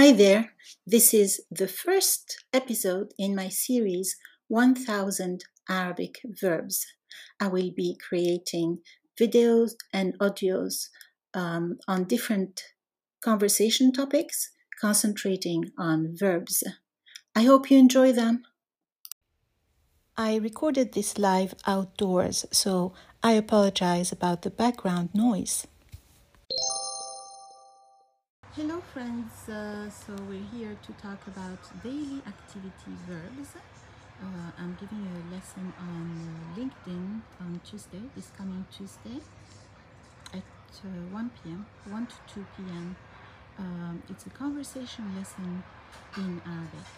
Hi there. This is the first episode in my series 1000 Arabic Verbs. I will be creating videos and audios um, on different conversation topics, concentrating on verbs. I hope you enjoy them. I recorded this live outdoors, so I apologize about the background noise. Hello, friends. Uh, so, we're here to talk about daily activity verbs. Uh, I'm giving you a lesson on uh, LinkedIn on Tuesday, this coming Tuesday at uh, 1 p.m., 1 to 2 p.m. Um, it's a conversation lesson in Arabic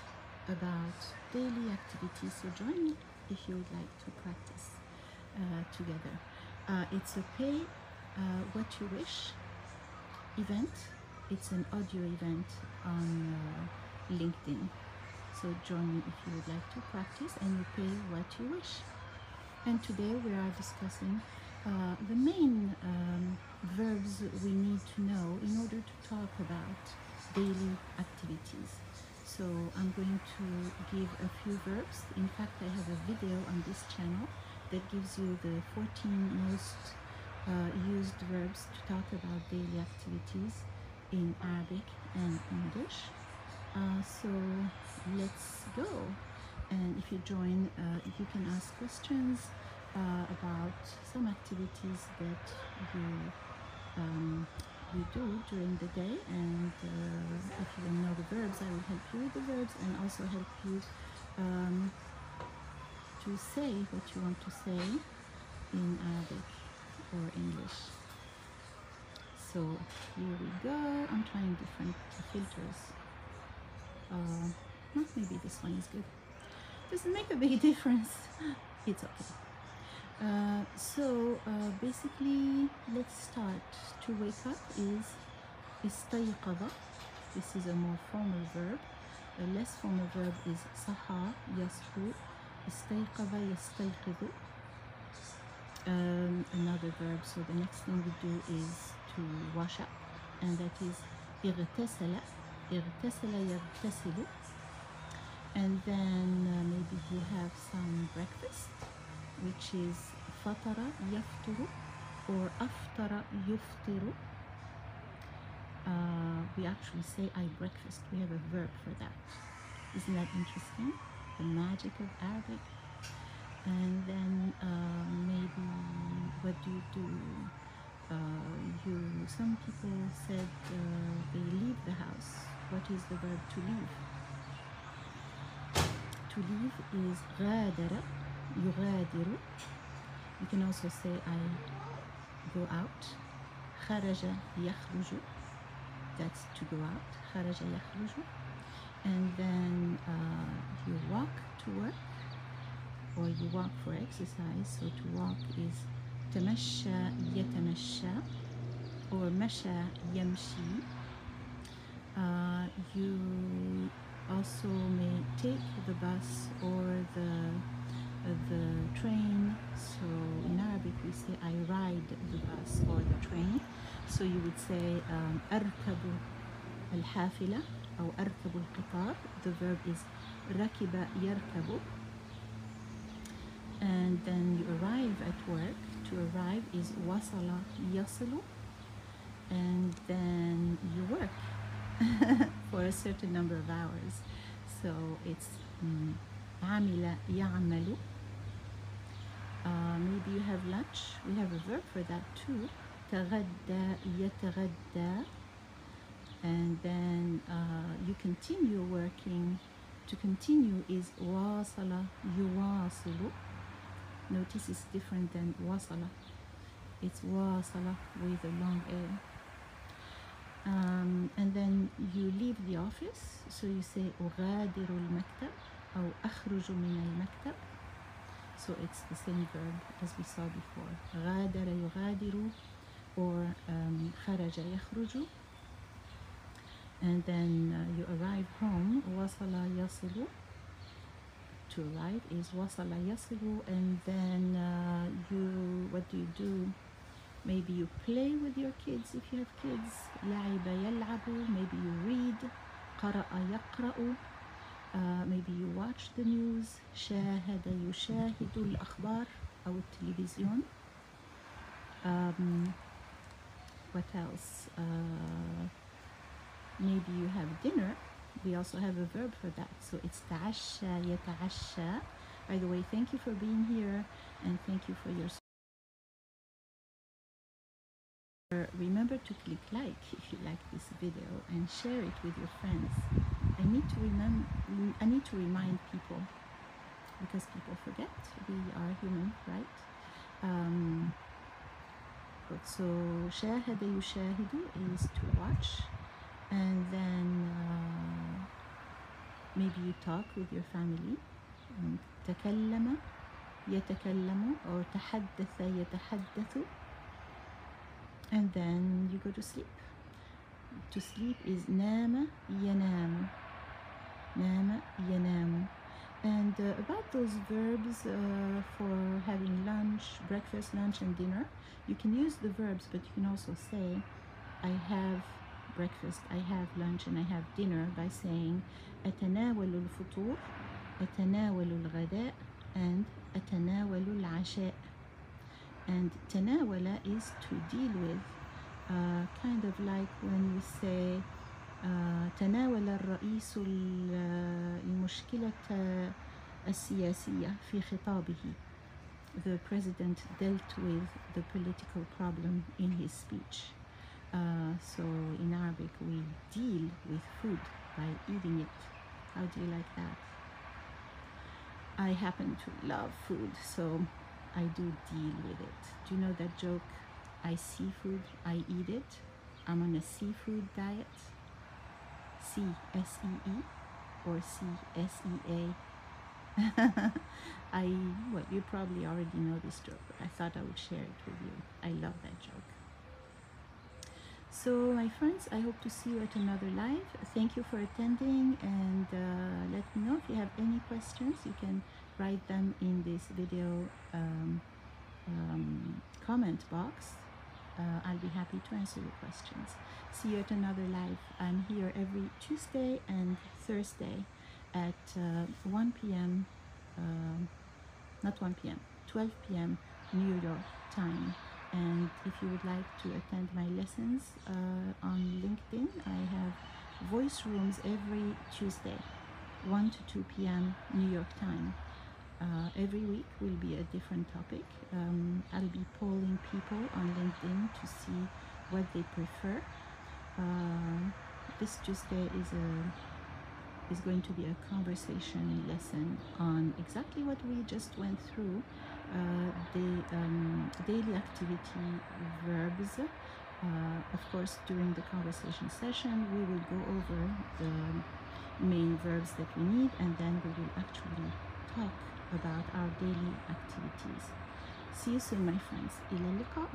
about daily activities. So, join me if you would like to practice uh, together. Uh, it's a pay what you wish event it's an audio event on uh, LinkedIn. So join me if you would like to practice and you pay what you wish. And today we are discussing uh, the main um, verbs we need to know in order to talk about daily activities. So I'm going to give a few verbs. In fact, I have a video on this channel that gives you the 14 most uh, used verbs to talk about daily activities in Arabic and English. Uh, so let's go. And if you join, uh, you can ask questions uh, about some activities that you um, you do during the day. And uh, if you don't know the verbs, I will help you with the verbs and also help you um, to say what you want to say in Arabic or English so here we go I'm trying different filters uh, maybe this one is good doesn't make a big difference it's okay uh, so uh, basically let's start to wake up is استيقظ this is a more formal verb a less formal verb is صحى يصحو استيقظ يستيقظ um, another verb so the next thing we do is to wash up and that is اغتسل اغتسل يغتسل and then uh, maybe you have some breakfast which is فطر يفطر or أفطر يفطر uh, we actually say I breakfast we have a verb for that isn't that interesting the magic of Arabic and then uh, maybe what do you do uh, you some people said uh, they leave the house what is the verb to leave to leave is غادر يغادر you can also say I go out خرج يخرج that's to go out خرج يخرج and then uh, you walk to work or you walk for exercise so to walk is تمشى يتمشى or مشى يمشي uh, you also may take the bus or the uh, the train so in Arabic we say I ride the bus or the train so you would say um, أركب الحافلة أو أركب القطار the verb is ركب يركب and then you arrive wasala yasilu and then you work for a certain number of hours so it's amila ya'malu uh, maybe you have lunch we have a verb for that too تغدى يتغدى and then uh, you continue working to continue is wasala yuwasilu Notice it's different than wasala. It's wasala with a long A. Um, and then you leave the office, so you say أغادر المكتب أو أخرج من المكتب. So it's the same verb as we saw before. غادر يغادر or um, خرج يخرج. And then uh, you arrive home. وصل يصل to right is wasala yasilu and then uh, you what do you do maybe you play with your kids if you have kids لعب يلعب maybe you read قرأ يقرأ uh, maybe you watch the news شاهد يشاهد الأخبار أو التلفزيون um, what else uh, maybe you have dinner we also have a verb for that so it's تعشى يتعشى by the way thank you for being here and thank you for your remember to click like if you like this video and share it with your friends i need to remember i need to remind people because people forget we are human right um, so شاهد يشاهد is to watch and then uh, maybe you talk with your family تكلم يتكلم or تحدث يتحدث and then you go to sleep to sleep is نام ينام نام ينام and uh, about those verbs uh, for having lunch breakfast lunch and dinner you can use the verbs but you can also say I have breakfast I have lunch and I have dinner by saying أتناول الفطور أتناول الغداء and أتناول العشاء and تناول is to deal with uh, kind of like when we say uh, تناول الرئيس المشكلة السياسية في خطابه the president dealt with the political problem in his speech uh, so in Arabic we deal with food by eating it how do you like that I happen to love food so I do deal with it. Do you know that joke? I see food, I eat it. I'm on a seafood diet. C S E E or C S E A. I well, you probably already know this joke, but I thought I would share it with you. I love that joke. So, my friends, I hope to see you at another live. Thank you for attending, and uh, let me know if you have any questions. You can write them in this video um, um, comment box. Uh, I'll be happy to answer your questions. See you at another live. I'm here every Tuesday and Thursday at uh, 1 p.m. Uh, not 1 p.m. 12 p.m. New York time. And if you would like to attend my lessons uh, on LinkedIn, I have voice rooms every Tuesday, 1 to 2 p.m. New York time. Uh, every week will be a different topic. Um, I'll be polling people on LinkedIn to see what they prefer. Uh, this Tuesday is a is going to be a conversation lesson on exactly what we just went through uh, the um, daily activity verbs. Uh, of course, during the conversation session, we will go over the main verbs that we need and then we will actually talk about our daily activities. See you soon, my friends. Ila.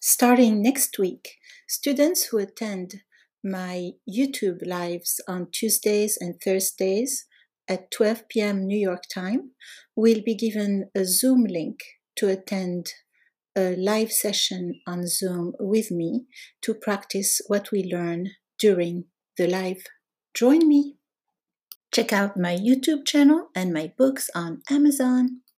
Starting next week, students who attend my YouTube lives on Tuesdays and Thursdays at 12 p.m. New York time will be given a Zoom link to attend a live session on Zoom with me to practice what we learn during the live. Join me. Check out my YouTube channel and my books on Amazon.